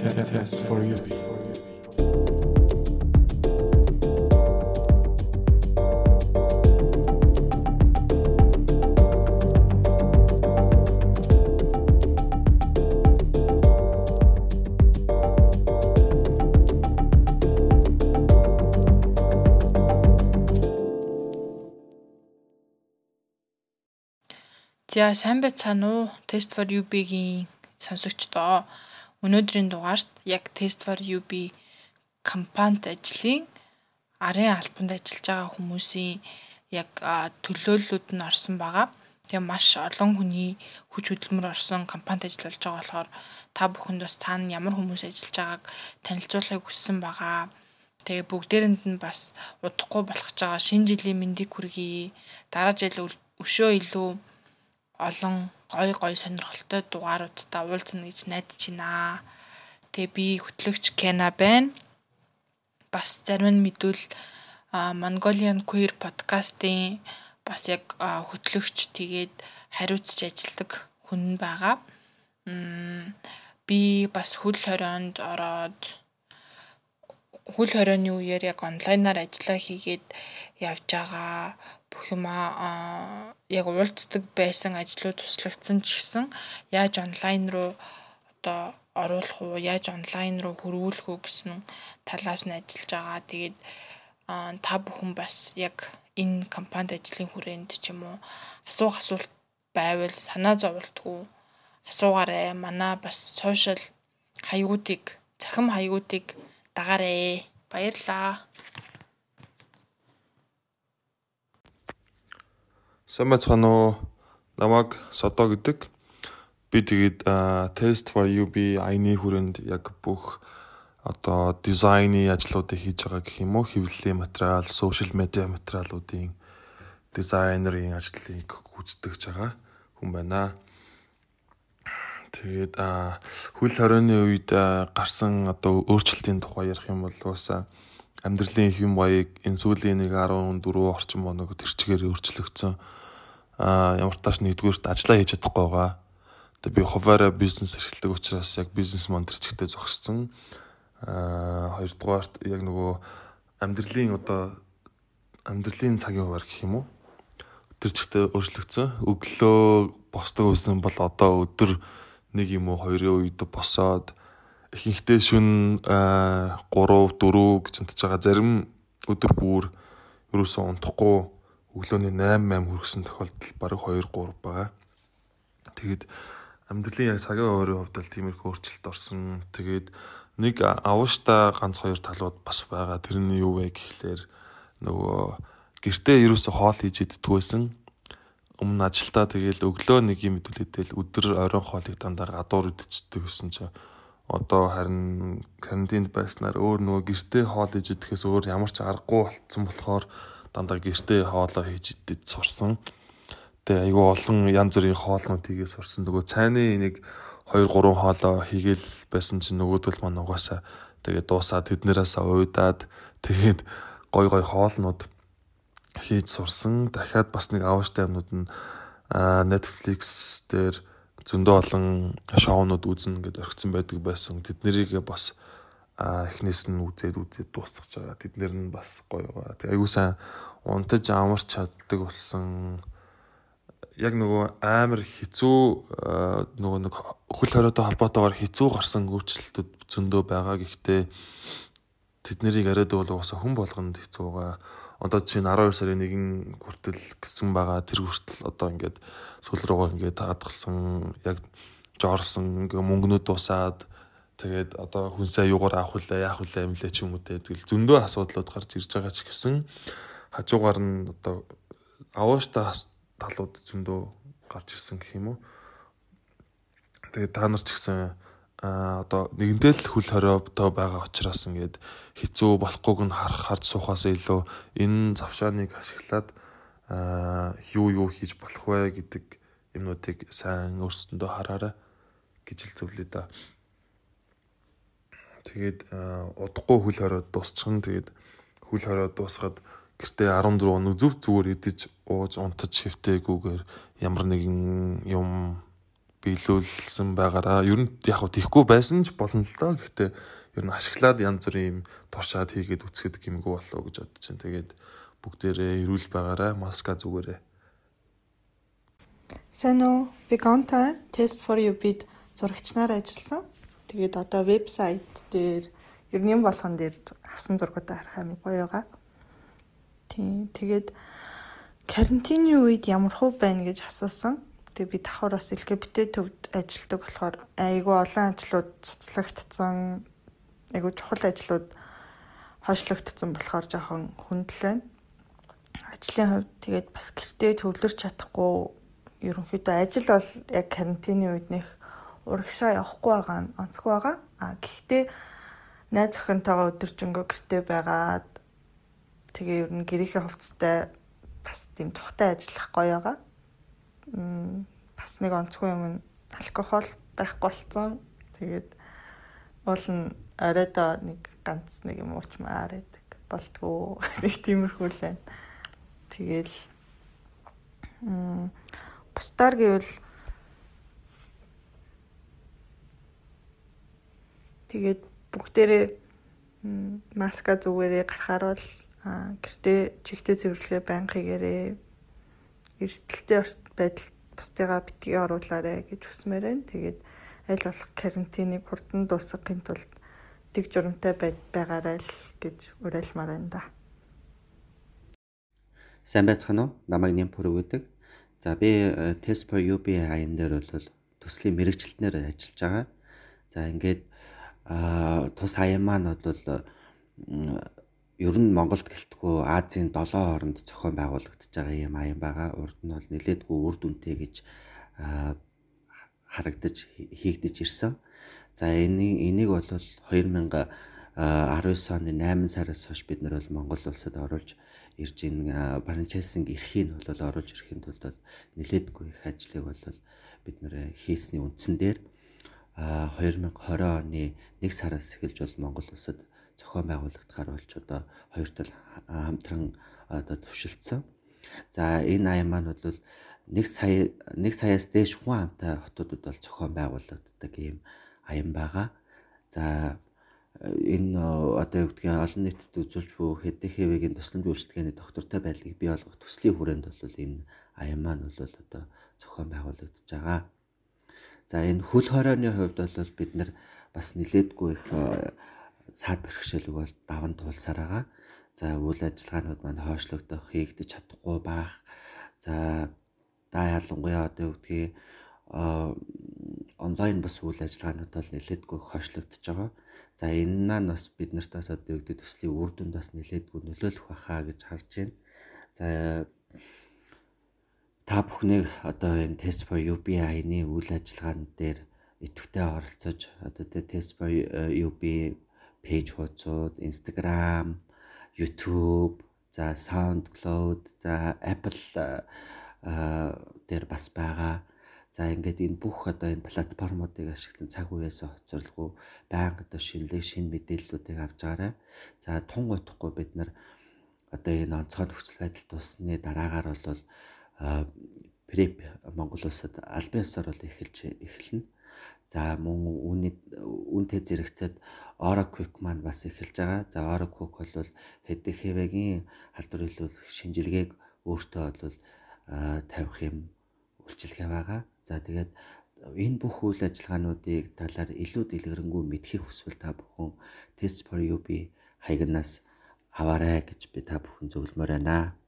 Test for you. За сайн байцгаана уу? Test for UB-гийн сонсогчдоо. Өнөөдрийн дугаарт яг Test for UB компанид ажлын арын албанд ажиллаж байгаа хүмүүсийн яг төлөөллүүд нь орсон байгаа. Тэгээ маш олон хүний хүч хөдөлмөр орсон компанид ажиллаж байгаа болохоор та бүхэнд бас цаана ямар хүмүүс ажиллаж байгааг танилцуулахыг хүссэн байгаа. Тэгээ бүгдээрэнд нь бас удахгүй болох гэж байгаа шинэ жилийн мэндийг хүргэе. Дараа жил өшөө илүү олон гой гой сонирхолтой дугааруудтай уулзна гэж найдаж байна. Тэгээ би хөтлөгч Кена байна. Бас зарим нь мэдвэл Mongolian Queer подкастын бас яг хөтлөгч тэгээд хариуцж ажилладаг хүн байгаа. Би бас хөл хорионд ороод хөл хорионы үеэр яг онлайнаар ажиллаа хийгээд явж байгаа бүх юм аа яг уулздаг байсан ажлууд туслагдсан ч гэсэн яаж онлайн руу одоо оруулах уу, яаж онлайн руу хөрвүүлэх үү гэсэн талаас нь ажиллаж байгаа. Тэгээд та бүхэн бас яг энэ компанид ажлын хүрээнд ч юм уу асуух асуулт байвал санаа зовлтгүй асуугаарай. Манай бас сошиал хаягуудыг, цахим хаягуудыг дагаарай. Баярлаа. Сайн байцгаана уу? Намайг Содо гэдэг. Би тэгээд Test for UB айны хүрээнд яг бүх одоо дизайны ажлуудыг хийж байгаа гэх юм уу? Хэвлэлийн материал, сошиал медиа материалуудын дизайнерын ажлыг гүйцэтгэж байгаа хүн байна. Тэгээд хөл хорионы үед гарсан одоо өөрчлөлтийн тухай ярих юм бол уусаа амьдралын хэм маяг энэ сүүлийн нэг 14 орчим хоног тэр чигээр өөрчлөгдсөн а ямар тааш нэгдүгüүрт ажиллаа хийж чадахгүй байгаа. Тэгээ би хуваараа бизнес эрхэлдэг учраас яг бизнес монтерчтэй зогссон. а хоёрдугаарт яг нөгөө амьдралын одоо амьдралын цагийн хуваар гэх юм уу? Тэр чигтээ өөрчлөгдсөн. Өглөө босдог байсан бол одоо өдөр нэг юм уу хоёрын үед босоод ихэнхдээ шүн 3 4 гэж унтж байгаа зарим өдөр бүр ерөөсөө унтахгүй өглөөний 8 8 хүрсэн тохиолдол бараг 2 3 байгаа. Тэгээд амьдралын яг цагийн өөрийн хувьд л тиймэрхүү өөрчлөлт орсон. Тэгээд нэг авууштай ганц хоёр талууд бас байгаа. Тэр нь юу вэ гэхлээр нөгөө гэртээ ерөөсө хоол хийж иддэг байсан. Өмнө ажилдаа тэгэл өглөө нэг юм мэдүүлээдэл өдөр оройн хоолыг дандаа гадуур идчихдэг гэсэн чинь одоо харин карантинд байснаар өөр нөгөө гэртээ хоол хийж идэхээс өөр ямар ч аргагүй болцсон болохоор дандаа гэртээ хоолоо хийж идэж сурсан. Тэгээ айгүй олон янз бүрийн хоолнууд хийгээ сурсан. Нөгөө цайны нэг 2 3 хоолоо хийгээл байсан чинь нөгөөдөл маань угаасаа тэгээ дуусаад тэднэрээс уйдаад тэгээд гой гой хоолнууд хийж сурсан. Дахиад бас нэг авааштай юмнууд нь Netflix дээр зөндөө олон шоунууд үзнэ гэдээ орхисон байдаг байсан. Тэднэрийг бас эхнээс нь үзээд үзээд дуусгаж байгаа. Тэднэр нь бас гоё байгаа. Тэг айгуу сайн унтаж амарч чаддаг болсон. Яг нөгөө амар хэцүү нөгөө нэг хөл хориотой холбоотойгоор хэцүү гарсан өөрчлөлтүүд зөндөө байгаа. Гэхдээ тэднийг яриад бол угаасаа хүн болгонд хэцүү байгаа. Одоо чинь 12 сарын 1 хүртэл гисэн байгаа. Тэр хүртэл одоо ингээд сүүл рүүгээ ингээд хадгалсан яг жорсон ингээ мөнгнүүд дуусаад Тэгээд одоо хүнсээ юугаар авах вүлээ, яах вүлээ юм лээ ч юм уу. Тэгэл зөндөө асуудлууд гарч ирж байгаа ч гэсэн хажуугаар нь одоо авааштай талууд зөндөө гарч ирсэн гэх юм уу. Тэгээд та нар ч гэсэн а одоо нэгэнтэй л хүл хориотой байгаа учраас ингээд хэцүү болохгүйг нь харах харж суухаас илүү энэ завшааныг ашиглаад а юу юу хийж болох вэ гэдэг юмнуудыг сайн өөрсөндөө хараарай гэж л зөвлөе да. Тэгээд удахгүй хөл хорой дуусчихна. Тэгээд хөл хорой дуусгаад гэртээ 14 хоног зөв зүгээр идэж ууж унтаж хэвтээгүүгээр ямар нэгэн юм биелүүлсэн байгаараа ер нь яг хөө тийхгүй байсан ч болно л доо. Гэхдээ ер нь ашиглаад янз бүрийн юм туршаад хийгээд үцгэдэг юмгүй болов гэж бодож чинь. Тэгээд бүгдээрээ эрүүл байгаараа маска зүгээрээ. Сайн уу? Би Gonta Test for You бид зурагчнаар ажилласан. Тэгээд одоо вебсайт дээр ер нь юм болгон дээр авсан зургуудаа харах юм гоё байгаа. Тийм. Тэгээд карантины үед ямар хөө байна гэж асуусан. Тэгээ би давхар бас LGBT төвд ажилладаг болохоор айгүй олон ажлууд цуцлагдсан. Айгүй чухал ажлууд хойшлогдсон болохоор жоохон хүндэл байна. Ажлын хувьд тэгээд бас гэртээ төвлөрч чадахгүй ерөнхийдөө ажил бол яг карантины үед нэх урагшаа явахгүй байгаа нь онцгүй байгаа. А гэхдээ найз охинтойгоо өдөржингөө гэртээ байгаад тэгээ ер нь гэрийнхээ хувцастай бас тийм тухтай ажиллах гоё байгаа. Бас нэг онцгүй юм нь алкогол байхгүй болсон. Тэгээд уул нь оройдоо нэг ганц нэг юм уучмаар байдаг. Болтгоо нэг тиймэрхүү л байна. Тэгэл мм бусдаар гэвэл тэгээд бүгдээрээ маска зүгээрээ гарахаар бол гэртээ чигтээ цэвэрлэгээ байнга хийгээрээ эрсдэлтэй байдал бусдыгаа битгий оруулаарэ гэж хүсмээр байна. Тэгээд аль болох карантиныг хурдан дуусгахын тулд тэг журамтай байгаарай л гэж уриалмаар байна да. Сайн байцгаана уу? Намайг Нямпур өгдөг. За би э, Test for UB аян дээр бол төслийн мэрэгчлэтнэр ажиллаж байгаа. За ингээд тус аян маань бол ер нь Монголд гэлтгүү Азийн 7 хооронд зохион байгуулагдаж байгаа юм аян байгаа. Урд нь бол нэлээдгүй үр дүнтэй гэж харагдаж хийгдэж ирсэн. За энийг энийг бол 2019 оны 8 сараас хойш бид нар бол Монгол улсад оруулж ирж ин франчайзинг эрхийг нь бол оруулж ирэхэд бол нэлээдгүй их ажлыг бол бид нэр хийсний үндсэн дээр 2020 оны 1 сараас эхэлж бол Монгол улсад зохион байгуулагдахаар болж одоо хоёр тал хамтран одоо төвшөлдсөн. За энэ аян маань бол нэг сая нэг саяас дээш хүн амтай хотуудад бол зохион байгуулагддаг ийм аян байгаа. За энэ одоо юу гэдгийг олон нийтэд үзүүлж буй хэдийхэвэгийн тусламж үйлчилгээний доктортой байдлыг бий болгох төслийн хүрээнд бол энэ аян маань бол одоо зохион байгуулагдаж байгаа. За энэ хөл хорооны хувьд бол бид нар бас нилээдгүй их саад бэрхшээлэг бол даван туулсаар байгаа. За үйл ажиллагаанууд маань хойшлогдох, хийгдэж чадахгүй байх. За да ялангуяа одоо юу гэдгийг онлайн бас үйл ажиллагаанууд бол нэлээдгүй хойшлогдож байгаа. За энэ маань бас бид нарт бас одоо гэдэг төслийн үр дүнд бас нэлээдгүй нөлөөлөх байхаа гэж харж байна. За та бүхнийг одоо энэ тест for UBI-ны үйл ажиллагаан дээр идэвхтэй оролцож одоо тест for UB пэйж хуудсууд, Instagram, YouTube, за SoundCloud, за Apple дээр бас байгаа. За ингээд энэ бүх одоо энэ платформуудыг ашиглан цаг үеэс хоцорлгүй байнга одоо шинэлэг шин мэдээллүүдийг авч байгаарай. За тун утахгүй бид нар одоо энэ онцгой нөхцөл байдал туссны дараагаар бол преп Монгол улсад албан ёсоор бол эхэлж эхэлнэ. За мөн үүний үүнтэй зэрэгцээд Oraquick маань бас эхэлж байгаа. За Oraquick бол хэдий хэвэгийн халдвар илүүлэх шинжилгээг өөртөө бол тавих юм үйлчилгээ байгаа. За тэгээд энэ бүх үйл ажиллагаануудыг талаар илүү дэлгэрэнгүй мэдхийг хүсвэл та бүхэн Test for UB хаягнаас аваарай гэж би та бүхэн зөвлөмөр байна.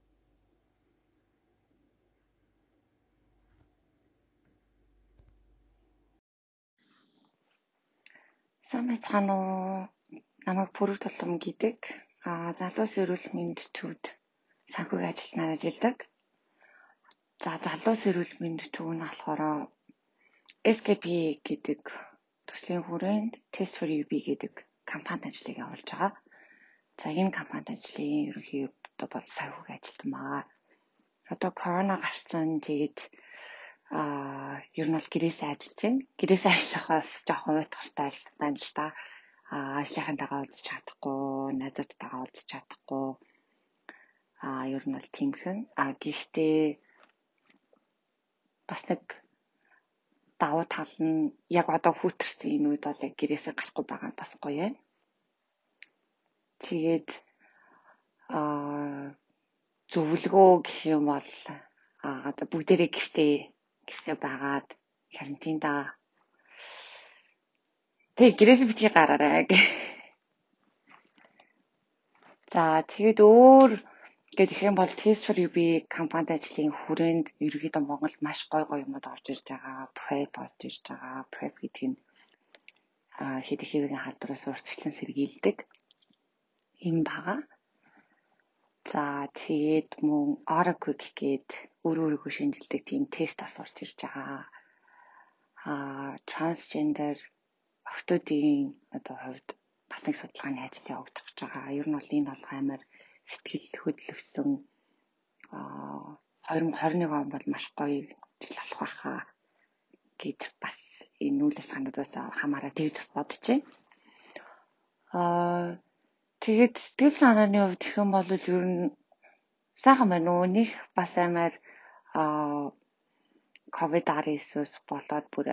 Сайн байцгаана уу? Намайг Пүрэг Тулам гэдэг. Аа залуус эрүүл мэнд төвд санхүүгийн ажилтнаар ажилладаг. За залуус эрүүл мэнд төв нь болохоор SKP гэдэг төслийн хүрээнд Test for UB гэдэг компанид ажлыг явуулж байгаа. За энэ компанид ажлын ерөнхийдөө бол санхүүгийн ажилтан байгаа. Одоо корона гарсан тэгээд аа ер нь бол гэрээсээ ажиллаж байна. Гэрээсээ ажиллах бас жоохон уйтгартай байна л да. Аа ажлынхантайгаа уулзах чадахгүй, найзуудтайгаа уулзах чадахгүй. Аа ер нь бол тиймхэн. Аа гэхдээ бас нэг давуу тал нь яг одоо хүүтэрсэн энэ үед бол яг гэрээсээ гарахгүй байгаа нь бас гоё байна. Тэгээд аа зөвлөгөө гэх юм бол аа бүгдээрээ гэртээ гэртээ байгаад карантинда Тэг гэрээс битгий гараарай гэ. За тэгээд өөр Гэт их юм бол for UB компанид ажлын хүрээнд ерөөдөө Монголд маш гой гой юмуд орж ирж байгаа. Prep орж ирж байгаа. Prep гэдэг нь хэд их хэвийн халдвараас урьдчилан сэргийлдэг юм байгаа. За тэгээд мөн Oracle гээд өөр өөргөө шинжилдэг тийм тест бас орж ирж байгаа. А трансгендер охтуудын одоо хувьд бас нэг судалгааны ажил явагдаж байгаа. Ер нь бол энэ бол амар сэтгэл хөдлөвсөн аа 2021 он бол маш гоё жил болох байхаа гэж бас энэ үйл ажиллагаануудаас хамаараа тэгж бодож байна. Аа тэгээд сэтгэл санааны хувьд гэх юм бол ер нь сайхан байна уу? Них бас амар аа ковид 19-с болоод бүр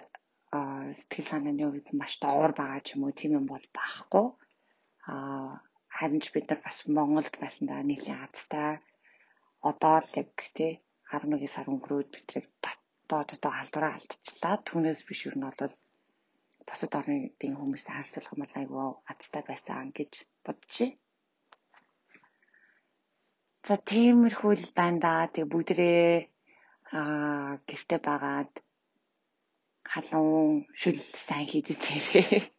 сэтгэл санааны хувьд маш доор байгаа ч юм уу тийм юм бол байхгүй. Аа харин ч бид нар бас Монголд байсандаа нэлийн азтай одоо л яг тий 11 сар өнгөрөөд бидрэг дотоодоо халдвараа алдчихлаа. Түүнээс биш юу нь бол бусад орнуудын хүмүүстэй харьцуулах юм бол айгүй азтай байсан гэж бодчих. За тиймэрхүү л байна да. Тэг бүгдрээ аа гэрте байгаад халуун шүл сайн хийж үзээрэй.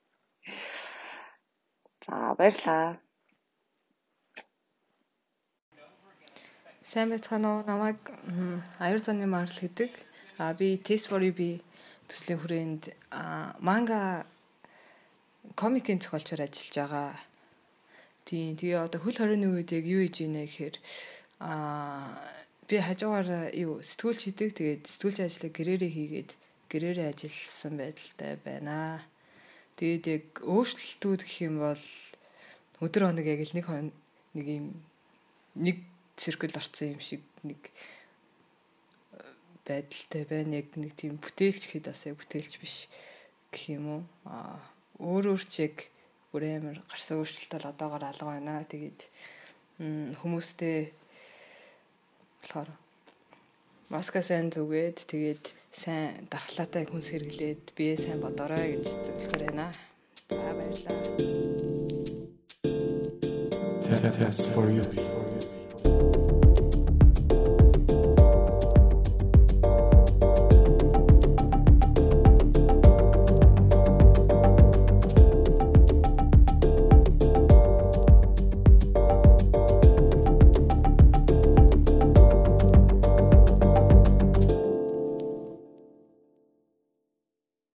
За баярлалаа. Сайн байцгаана уу? Намайг Аюур заны марл гэдэг. А би Test for You би төслийн хүрээнд манга комикийн зохиолчор ажиллаж байгаа. Тийм. Тэгээ одоо хөл хорионы үед яг юу хийжийнэ гэхээр аа би хажуугаар юу сэтгүүлч хийдэг. Тэгээд сэтгүүлч ажлыг гэрээрээ хийгээд гэрээрээ ажилласан байдалтай байна. Тэгээд яг өөрчлөлтүүд гэх юм бол өдөр хоног яг л нэг нэг юм нэг циркл орсон юм шиг нэг э, байдалтай байна. Яг нэг тийм бүтээлч хэд бас яг бүтээлч биш гэх юм уу. Аа өөр өөр чиг бүр амар гарсан өөрчлөлтөд одоогоор алга байна. Тэгээд хүмүүстэй болохоор маска сайн зүгээд тэгээд сайн дархлаатай хүн сэргэлээд бие сайн бодорой гэж зөвлөхөр байна. За баярлалаа. Test for you.